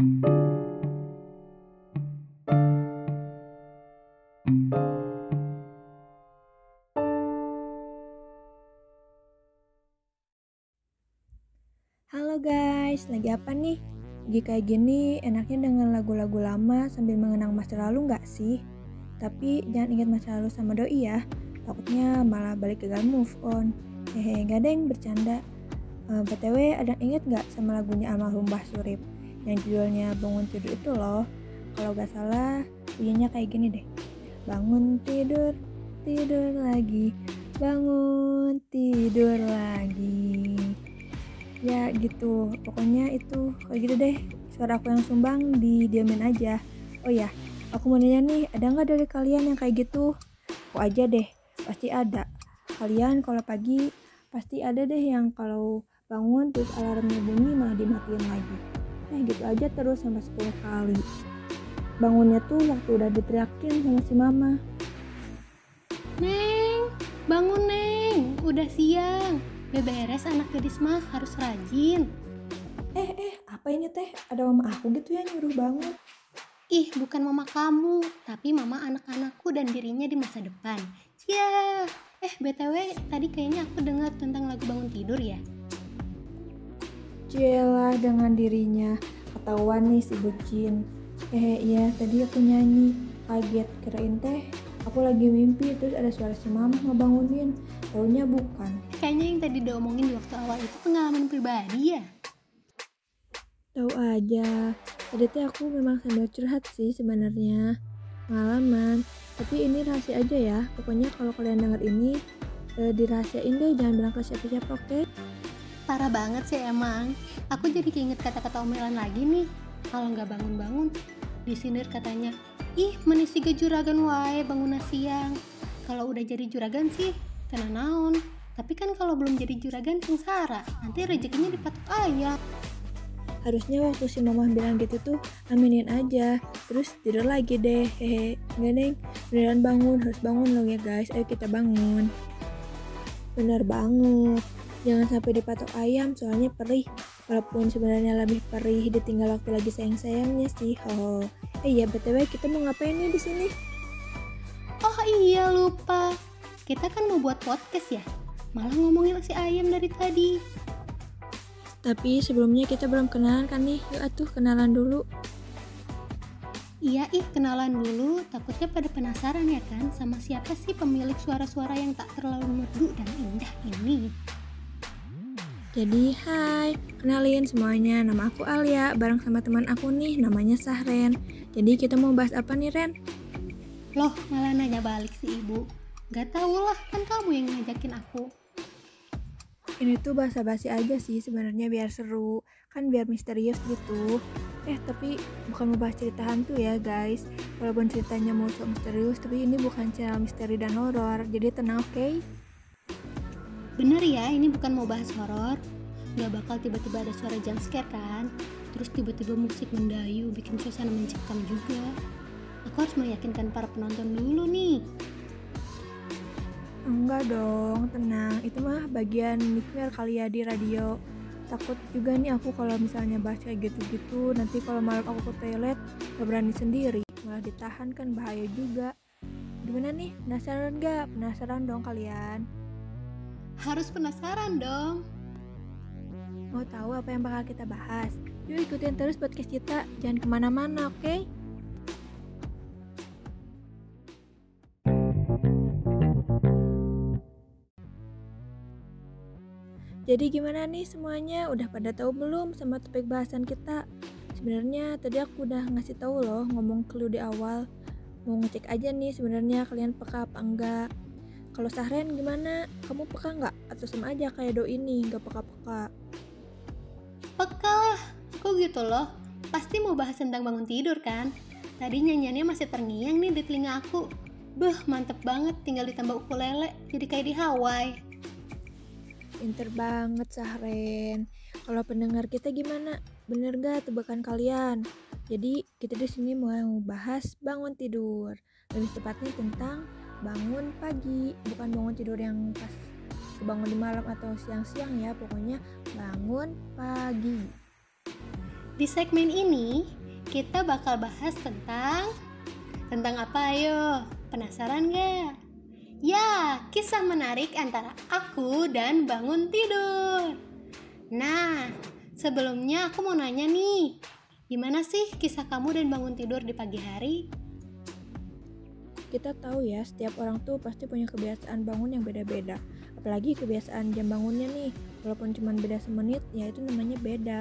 Halo guys, lagi apa nih? Lagi kayak gini enaknya dengan lagu-lagu lama sambil mengenang masa lalu nggak sih? Tapi jangan ingat masa lalu sama doi ya, takutnya malah balik gagal move on. Hehe, yang bercanda. Uh, eh, BTW, ada yang inget nggak sama lagunya almarhum Mbah Surip? Yang judulnya Bangun Tidur itu loh. Kalau gak salah, bunyinya kayak gini deh. Bangun tidur, tidur lagi, bangun tidur lagi. Ya gitu. Pokoknya itu kayak gitu deh. Suara aku yang sumbang diamin aja. Oh ya aku mau nanya nih ada nggak dari kalian yang kayak gitu? Aku aja deh pasti ada. Kalian kalau pagi pasti ada deh yang kalau bangun terus alarmnya bunyi malah dimatiin lagi eh gitu aja terus sampai 10 kali bangunnya tuh waktu udah diteriakin sama si mama Neng, bangun Neng, udah siang beberes anak gadis mah harus rajin. Eh, eh, apa ini teh? Ada mama aku gitu ya nyuruh bangun. Ih, bukan mama kamu, tapi mama anak-anakku dan dirinya di masa depan. Ya, eh BTW tadi kayaknya aku dengar tentang lagu bangun tidur ya. Cielah dengan dirinya, ketahuan nih si bucin. Eh iya, tadi aku nyanyi, kaget kirain teh Aku lagi mimpi terus ada suara si mama ngebangunin. Taunya bukan. Kayaknya yang tadi diomongin di waktu awal itu pengalaman pribadi ya? Tahu aja. Tadi tuh aku memang sambil curhat sih sebenarnya. Pengalaman. Tapi ini rahasia aja ya. Pokoknya kalau kalian denger ini, eh, dirahasiain deh. Jangan bilang ke siapa-siapa, oke? Okay? Parah banget sih emang. Aku jadi keinget kata-kata omelan lagi nih. Kalau nggak bangun-bangun, disindir katanya, ih menisi ke juragan wae bangun siang. Kalau udah jadi juragan sih kena naon. Tapi kan kalau belum jadi juragan sengsara. Nanti rezekinya dipatok ayam harusnya waktu si mama bilang gitu tuh aminin aja. Terus tidur lagi deh. Hehe. Enggak neng? Beneran bangun. Harus bangun loh ya guys. Ayo kita bangun. Bener banget jangan sampai dipatok ayam soalnya perih walaupun sebenarnya lebih perih ditinggal waktu lagi sayang-sayangnya sih oh Eh iya btw kita mau ngapain nih di sini? Oh iya lupa, kita kan mau buat podcast ya. Malah ngomongin si ayam dari tadi. Tapi sebelumnya kita belum kenalan kan nih, yuk atuh kenalan dulu. Iya ih kenalan dulu, takutnya pada penasaran ya kan sama siapa sih pemilik suara-suara yang tak terlalu merdu dan indah ini. Jadi hai, kenalin semuanya, nama aku Alia, bareng sama teman aku nih, namanya Sahren. Jadi kita mau bahas apa nih Ren? Loh malah nanya balik si ibu. Gak tau lah kan kamu yang ngajakin aku. Ini tuh bahasa basi aja sih sebenarnya biar seru, kan biar misterius gitu. Eh tapi bukan mau bahas cerita hantu ya guys. Walaupun ceritanya mau so misterius, tapi ini bukan channel misteri dan horor, jadi tenang oke? Okay? Bener ya, ini bukan mau bahas horor. Gak bakal tiba-tiba ada suara jump scare kan? terus tiba-tiba musik mendayu bikin suasana mencekam juga. Aku harus meyakinkan para penonton dulu nih. Enggak dong tenang. Itu mah bagian mikir kali ya di radio. Takut juga nih aku kalau misalnya bahas kayak gitu-gitu. Nanti kalau malam aku ke toilet gak berani sendiri. Malah ditahan kan bahaya juga. Gimana nih? Penasaran gak penasaran dong kalian harus penasaran dong mau tahu apa yang bakal kita bahas Yuk ikutin terus podcast kita, jangan ke mana-mana, oke? Okay? Jadi gimana nih semuanya? Udah pada tahu belum sama topik bahasan kita? Sebenarnya tadi aku udah ngasih tahu loh ngomong clue di awal. Mau ngecek aja nih sebenarnya kalian peka apa enggak. Kalau Sahren gimana? Kamu peka nggak? Atau sama aja kayak do ini nggak peka-peka? Peka lah, Kok gitu loh? Pasti mau bahas tentang bangun tidur kan? Tadi nyanyiannya masih terngiang nih di telinga aku. Beh, mantep banget tinggal ditambah ukulele, jadi kayak di Hawaii. Pinter banget Sahren. Kalau pendengar kita gimana? Bener gak tebakan kalian? Jadi kita di sini mau bahas bangun tidur. Lebih tepatnya tentang bangun pagi, bukan bangun tidur yang pas bangun di malam atau siang-siang ya, pokoknya bangun pagi. Di segmen ini, kita bakal bahas tentang... Tentang apa ayo? Penasaran gak? Ya, kisah menarik antara aku dan bangun tidur. Nah, sebelumnya aku mau nanya nih, gimana sih kisah kamu dan bangun tidur di pagi hari? Kita tahu ya, setiap orang tuh pasti punya kebiasaan bangun yang beda-beda. Apalagi kebiasaan jam bangunnya nih, walaupun cuma beda semenit, ya itu namanya beda.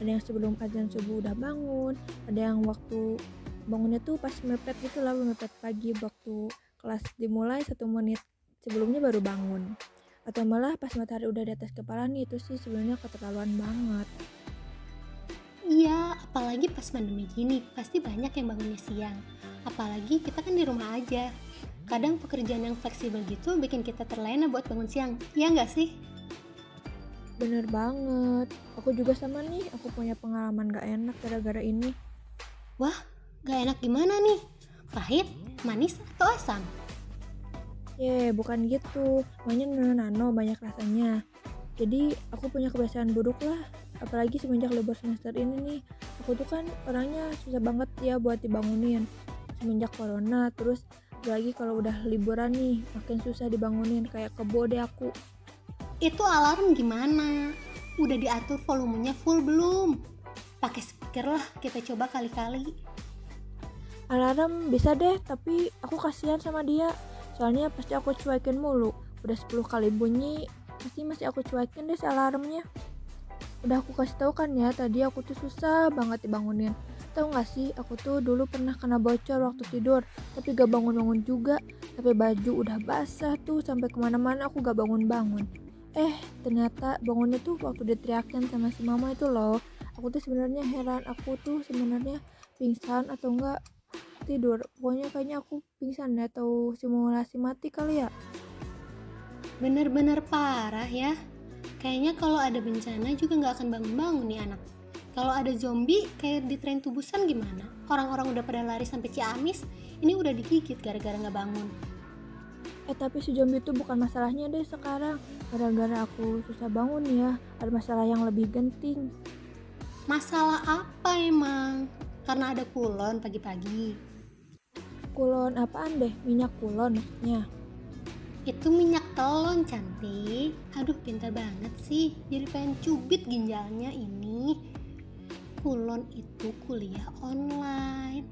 Ada yang sebelum azan subuh udah bangun, ada yang waktu bangunnya tuh pas mepet gitu lah, mepet pagi waktu kelas dimulai satu menit sebelumnya baru bangun atau malah pas matahari udah di atas kepala nih itu sih sebenarnya keterlaluan banget Iya, apalagi pas pandemi gini, pasti banyak yang bangunnya siang. Apalagi kita kan di rumah aja. Kadang pekerjaan yang fleksibel gitu bikin kita terlena buat bangun siang. Iya nggak sih? bener banget aku juga sama nih aku punya pengalaman gak enak gara-gara ini Wah, gak enak gimana nih? Pahit, manis, atau asam? Ye, bukan gitu. Banyak nano-nano, banyak rasanya. Jadi, aku punya kebiasaan buruk lah. Apalagi semenjak libur semester ini nih. Aku tuh kan orangnya susah banget ya buat dibangunin. Semenjak corona, terus lagi kalau udah liburan nih, makin susah dibangunin. Kayak kebo deh aku. Itu alarm gimana? Udah diatur volumenya full belum? Pakai speaker lah, kita coba kali-kali. Alarm bisa deh, tapi aku kasihan sama dia. Soalnya pasti aku cuekin mulu. Udah 10 kali bunyi, pasti masih aku cuekin deh si alarmnya. Udah aku kasih tahu kan ya, tadi aku tuh susah banget dibangunin. Tahu gak sih, aku tuh dulu pernah kena bocor waktu tidur, tapi gak bangun-bangun juga. Tapi baju udah basah tuh, sampai ke mana-mana aku gak bangun-bangun. Eh, ternyata bangunnya tuh waktu diteriakin sama si mama itu loh. Aku tuh sebenarnya heran, aku tuh sebenarnya pingsan atau enggak tidur pokoknya kayaknya aku pingsan deh atau simulasi mati kali ya Bener-bener parah ya. Kayaknya kalau ada bencana juga nggak akan bangun-bangun nih anak. Kalau ada zombie kayak di tren tubusan gimana? Orang-orang udah pada lari sampai Ciamis, ini udah digigit gara-gara nggak bangun. eh tapi si zombie itu bukan masalahnya deh sekarang gara-gara aku susah bangun ya ada masalah yang lebih genting Masalah apa emang? Karena ada kulon pagi-pagi. kulon apaan deh minyak kulon maksudnya Itu minyak telon cantik. Aduh pintar banget sih. Jadi pengen cubit ginjalnya ini. Kulon itu kuliah online.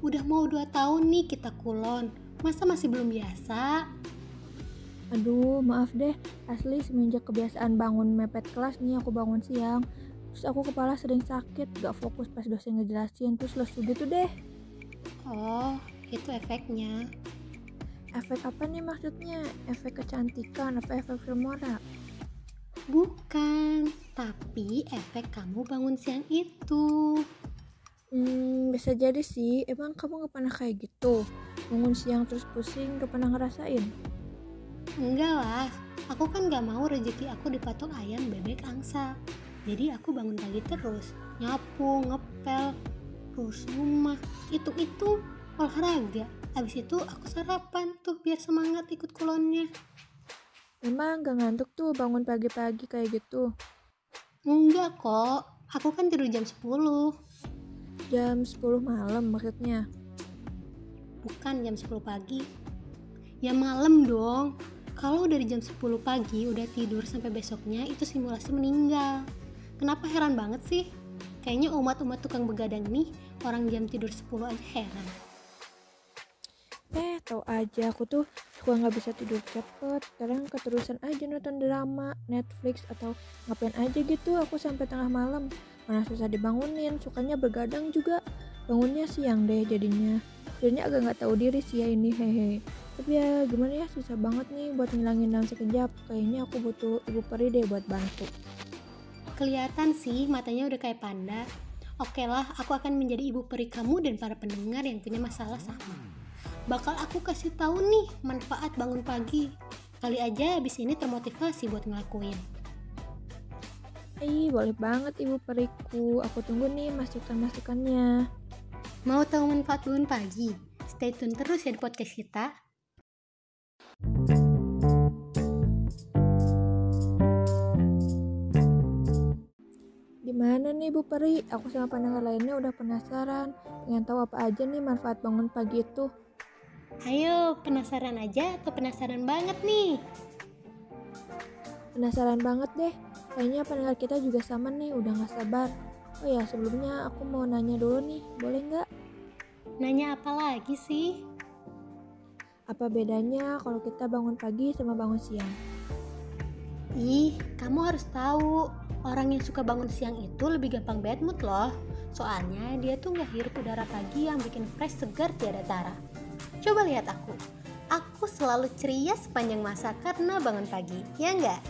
Udah mau 2 tahun nih kita kulon. Masa masih belum biasa? aduh maaf deh asli semenjak kebiasaan bangun mepet kelas nih aku bangun siang terus aku kepala sering sakit gak fokus pas dosen ngejelasin terus lesu gitu deh Oh, itu efeknya. Efek apa nih maksudnya efek kecantikan apa efek filmora Bukan, tapi efek kamu bangun siang itu. Hmm, bisa jadi sih. Emang kamu gak pernah kayak gitu? Bangun siang terus pusing, gak pernah ngerasain? Enggak lah, aku kan gak mau rezeki aku dipatok ayam bebek angsa. Jadi aku bangun pagi terus, nyapu, ngepel, terus rumah, itu-itu olahraga. Habis itu aku sarapan tuh biar semangat ikut kulonnya. Emang gak ngantuk tuh bangun pagi-pagi kayak gitu? Enggak kok, aku kan tidur jam 10. Jam 10 malam maksudnya. Bukan jam 10 pagi. Ya malam dong. Kalau dari jam 10 pagi udah tidur sampai besoknya itu simulasi meninggal. Kenapa heran banget sih? Kayaknya umat-umat tukang begadang nih orang jam tidur 10 aja heran. Eh, tau aja aku tuh suka nggak bisa tidur cepet. Kadang keterusan aja nonton drama, Netflix atau ngapain aja gitu. Aku sampai tengah malam. Mana susah dibangunin, sukanya begadang juga. Bangunnya siang deh jadinya. Jadinya agak nggak tahu diri sih ya ini hehe. Tapi ya gimana ya susah banget nih buat ngilangin dalam sekejap. Kayaknya aku butuh ibu peri deh buat bantu. Kelihatan sih matanya udah kayak panda. Oke lah, aku akan menjadi ibu peri kamu dan para pendengar yang punya masalah sama. Bakal aku kasih tahu nih manfaat bangun pagi. Kali aja abis ini termotivasi buat ngelakuin. Ih, boleh banget ibu periku. Aku tunggu nih masukan-masukannya. Mau tahu manfaat bangun pagi? Stay tune terus ya di podcast kita. Gimana nih Bu Peri? Aku sama pendengar lainnya udah penasaran. Pengen tahu apa aja nih manfaat bangun pagi itu. Ayo, penasaran aja atau penasaran banget nih? Penasaran banget deh. Kayaknya pendengar kita juga sama nih, udah gak sabar. Oh ya, sebelumnya aku mau nanya dulu nih, boleh nggak? Nanya apa lagi sih? Apa bedanya kalau kita bangun pagi sama bangun siang? Ih, kamu harus tahu. Orang yang suka bangun siang itu lebih gampang bad mood loh. Soalnya dia tuh nggak hirup udara pagi yang bikin fresh segar tiada tara. Coba lihat aku. Aku selalu ceria sepanjang masa karena bangun pagi, ya nggak?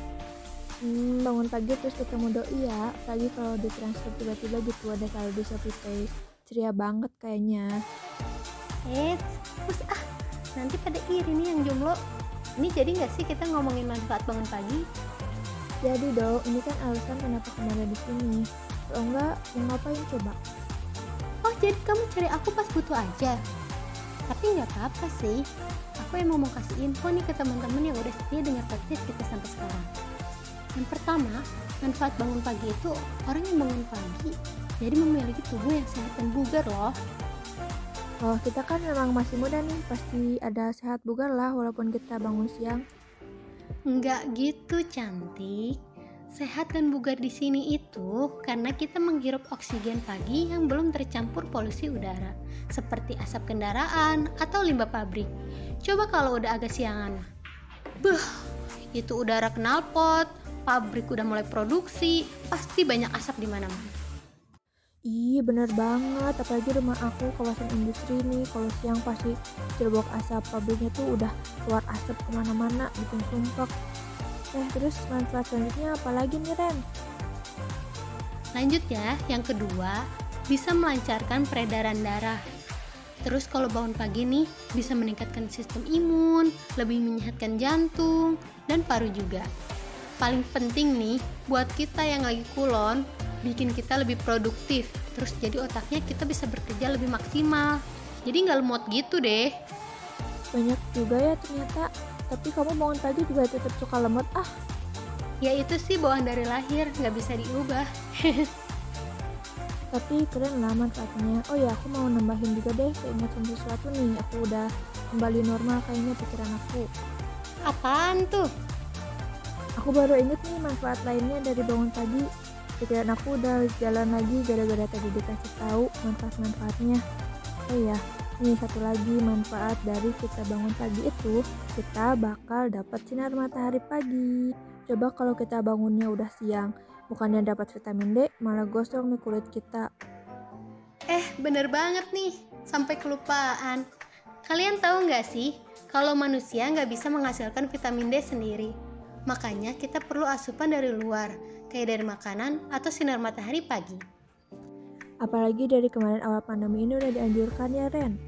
Hmm, bangun pagi terus ketemu doi ya, apalagi kalau di transfer tiba-tiba gitu ada saldo Shopee Pay. Ceria banget kayaknya. Eh, terus ah, nanti pada iri nih yang jomblo. Ini jadi nggak sih kita ngomongin manfaat bangun pagi? Jadi dong, ini kan alasan kenapa kemarin di sini. Kalau enggak, mau ngapain coba? Oh, jadi kamu cari aku pas butuh aja? Tapi nggak apa-apa sih. Aku emang mau kasih info nih ke teman-teman yang udah setia dengar podcast kita sampai sekarang. Yang pertama, manfaat bangun pagi itu orang yang bangun pagi jadi memiliki tubuh yang sehat dan bugar loh. Oh, kita kan memang masih muda nih, pasti ada sehat bugar lah walaupun kita bangun siang. Enggak gitu, cantik. Sehat dan bugar di sini itu karena kita menghirup oksigen pagi yang belum tercampur polusi udara, seperti asap kendaraan atau limbah pabrik. Coba kalau udah agak siangan. Beuh, itu udara knalpot, pabrik udah mulai produksi, pasti banyak asap di mana-mana. Iya bener banget, apalagi rumah aku kawasan industri nih, kalau siang pasti cerbok asap pabriknya tuh udah keluar asap ke mana-mana, bikin sumpek. Eh terus manfaat selanjutnya apa lagi nih Ren? Lanjut ya, yang kedua bisa melancarkan peredaran darah. Terus kalau bangun pagi nih bisa meningkatkan sistem imun, lebih menyehatkan jantung dan paru juga. Paling penting nih buat kita yang lagi kulon, bikin kita lebih produktif. Terus jadi otaknya kita bisa bekerja lebih maksimal. Jadi nggak lemot gitu deh. Banyak juga ya ternyata, tapi kamu bangun pagi juga tetap suka lemot ah. Ya itu sih bawaan dari lahir, nggak bisa diubah. Tapi keren lah manfaatnya. Oh ya aku mau nambahin juga deh keinget sama sesuatu nih. Aku udah kembali normal kayaknya pikiran aku. Apaan tuh? Aku baru inget nih manfaat lainnya dari bangun pagi. Pikiran aku udah jalan lagi gara-gara tadi dikasih tahu manfaat-manfaatnya. Oh ya, nih satu lagi manfaat dari kita bangun pagi itu, kita bakal dapat sinar matahari pagi. Coba kalau kita bangunnya udah siang, bukannya dapat vitamin D, malah gosong nih kulit kita. Eh, bener banget nih, sampai kelupaan. Kalian tahu nggak sih, kalau manusia nggak bisa menghasilkan vitamin D sendiri. Makanya kita perlu asupan dari luar, kayak dari makanan atau sinar matahari pagi. Apalagi dari kemarin awal pandemi ini udah dianjurkan ya Ren.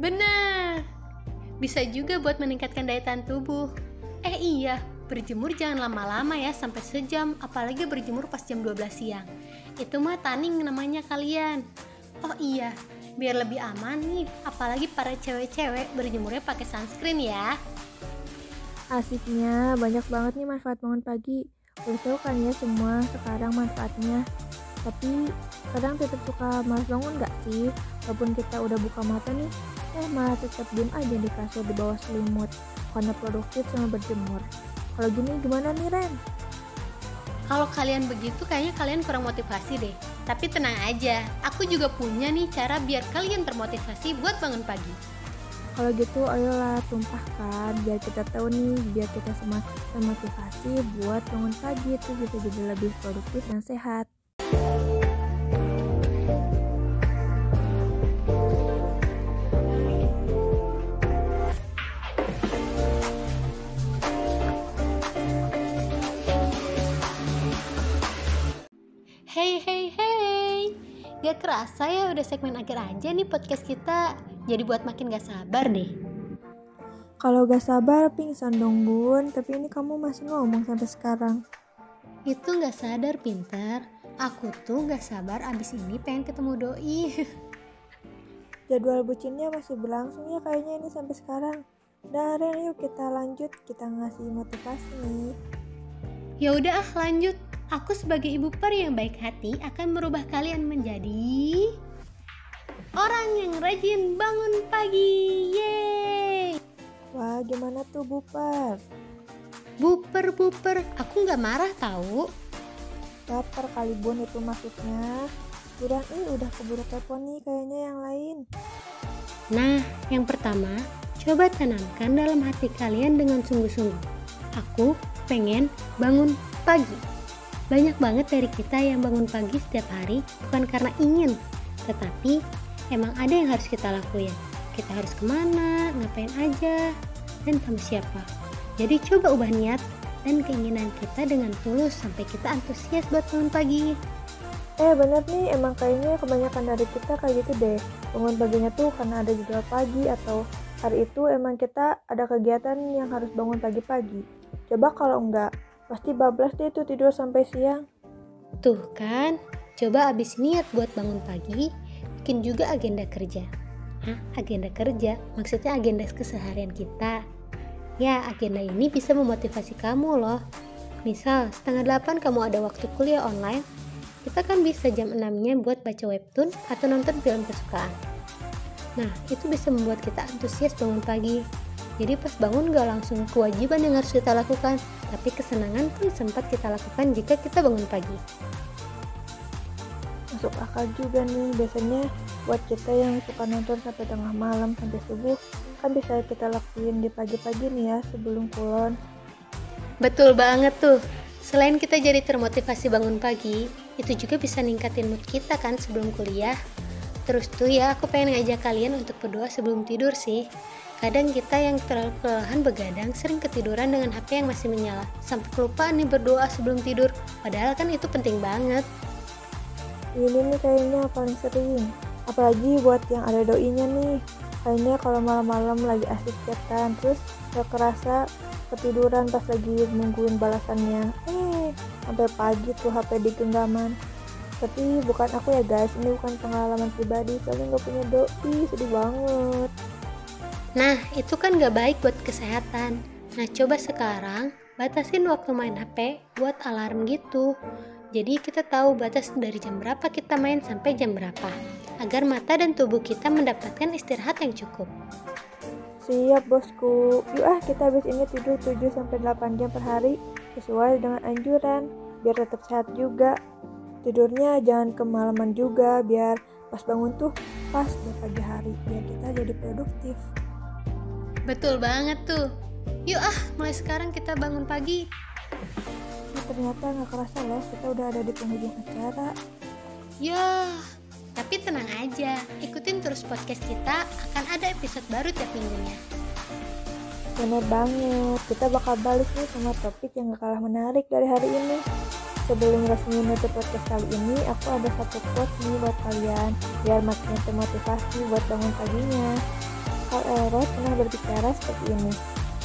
Benar. Bisa juga buat meningkatkan daya tahan tubuh. Eh iya, berjemur jangan lama-lama ya sampai sejam, apalagi berjemur pas jam 12 siang. Itu mah tanning namanya kalian. Oh iya, biar lebih aman nih, apalagi para cewek-cewek berjemurnya pakai sunscreen ya. Asiknya banyak banget nih manfaat bangun pagi. Udah tahu kan ya semua sekarang manfaatnya. Tapi kadang tetap suka malas bangun gak sih? Walaupun kita udah buka mata nih, eh malah tetap diem aja di kasur di bawah selimut. Karena produktif sama berjemur. Kalau gini gimana nih Ren? Kalau kalian begitu kayaknya kalian kurang motivasi deh. Tapi tenang aja, aku juga punya nih cara biar kalian termotivasi buat bangun pagi. Kalau gitu ayolah tumpahkan biar kita tahu nih, biar kita semua termotivasi buat bangun pagi itu bisa jadi lebih produktif dan sehat. Hey hey hey. Gak kerasa ya udah segmen akhir aja nih podcast kita. Jadi buat makin gak sabar deh. Kalau gak sabar pingsan dong bun, tapi ini kamu masih ngomong sampai sekarang. Itu gak sadar pintar Aku tuh gak sabar abis ini pengen ketemu doi. Jadwal bucinnya masih berlangsung ya kayaknya ini sampai sekarang. Ren, yuk kita lanjut, kita ngasih motivasi. Nih. Ya udah ah lanjut Aku sebagai ibu peri yang baik hati akan merubah kalian menjadi orang yang rajin bangun pagi. Yeay! Wah, gimana tuh Buper? Buper, buper, aku nggak marah tahu. Baper kali Bun itu maksudnya. Udah ini udah keburu kepo nih kayaknya yang lain. Nah, yang pertama, coba tanamkan dalam hati kalian dengan sungguh-sungguh. Aku pengen bangun pagi. Banyak banget dari kita yang bangun pagi setiap hari bukan karena ingin, tetapi emang ada yang harus kita lakuin. Kita harus ke mana, ngapain aja, dan sama siapa. Jadi coba ubah niat dan keinginan kita dengan tulus sampai kita antusias buat bangun pagi. Eh bener nih, emang kayaknya kebanyakan dari kita kayak gitu deh. Bangun paginya tuh karena ada jadwal pagi atau hari itu emang kita ada kegiatan yang harus bangun pagi-pagi. Coba kalau enggak, pasti bablas deh tuh tidur sampai siang. Tuh kan, coba abis niat buat bangun pagi, bikin juga agenda kerja. Hah, agenda kerja? Maksudnya agenda keseharian kita. Ya, agenda ini bisa memotivasi kamu loh. Misal, setengah delapan kamu ada waktu kuliah online, kita kan bisa jam 6-nya buat baca webtoon atau nonton film kesukaan. Nah, itu bisa membuat kita antusias bangun pagi. Jadi pas bangun gak langsung kewajiban yang harus kita lakukan, tapi kesenangan pun sempat kita lakukan jika kita bangun pagi. Masuk akal juga nih, biasanya buat kita yang suka nonton sampai tengah malam sampai subuh, kan bisa kita lakuin di pagi-pagi nih ya sebelum kulon. Betul banget tuh. Selain kita jadi termotivasi bangun pagi, itu juga bisa ningkatin mood kita kan sebelum kuliah. Terus tuh ya, aku pengen ngajak kalian untuk berdoa sebelum tidur sih. Kadang kita yang terlalu kelelahan begadang sering ketiduran dengan HP yang masih menyala. Sampai kelupaan nih berdoa sebelum tidur. Padahal kan itu penting banget. Ini nih kayaknya paling sering. Apalagi buat yang ada doinya nih. Kayaknya kalau malam-malam lagi asik chatan, terus gak kerasa ketiduran pas lagi nungguin balasannya. Eh, sampai pagi tuh HP di genggaman. Tapi bukan aku ya guys, ini bukan pengalaman pribadi, soalnya gak punya doi, sedih banget. Nah, itu kan gak baik buat kesehatan. Nah, coba sekarang batasin waktu main HP buat alarm gitu. Jadi kita tahu batas dari jam berapa kita main sampai jam berapa, agar mata dan tubuh kita mendapatkan istirahat yang cukup. Siap bosku, yuk ah kita habis ini tidur 7-8 jam per hari sesuai dengan anjuran, biar tetap sehat juga. Tidurnya jangan kemalaman juga, biar pas bangun tuh pas di pagi hari, biar kita jadi produktif. Betul banget tuh. Yuk ah, mulai sekarang kita bangun pagi. Nah, ternyata nggak kerasa loh, kita udah ada di penghujung acara. Ya, tapi tenang aja, ikutin terus podcast kita, akan ada episode baru tiap minggunya. Bener banget, kita bakal balik nih sama topik yang gak kalah menarik dari hari ini. Sebelum resmi nutup podcast kali ini, aku ada satu quote nih buat kalian, biar makin termotivasi buat bangun paginya. Hal Elrod pernah berbicara seperti ini,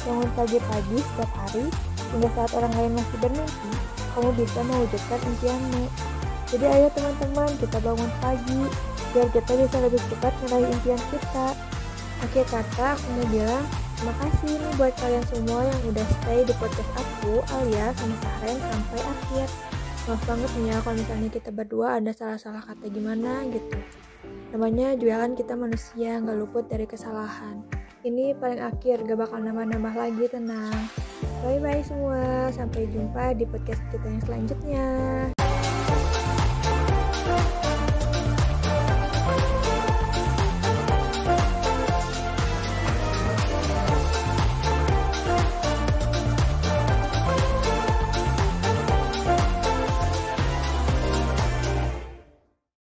bangun pagi-pagi setiap hari, hingga saat orang lain masih bermimpi, kamu bisa mewujudkan impianmu. Jadi ayo teman-teman, kita bangun pagi, biar kita bisa lebih cepat meraih impian kita. Oke kakak, aku mau bilang terima kasih nih buat kalian semua yang udah stay di podcast aku alias sama Sahren sampai akhir. Maaf banget nih ya kalau misalnya kita berdua ada salah-salah kata gimana gitu. Namanya juga kita manusia, nggak luput dari kesalahan. Ini paling akhir, gak bakal nambah-nambah lagi, tenang. Bye-bye semua, sampai jumpa di podcast kita yang selanjutnya.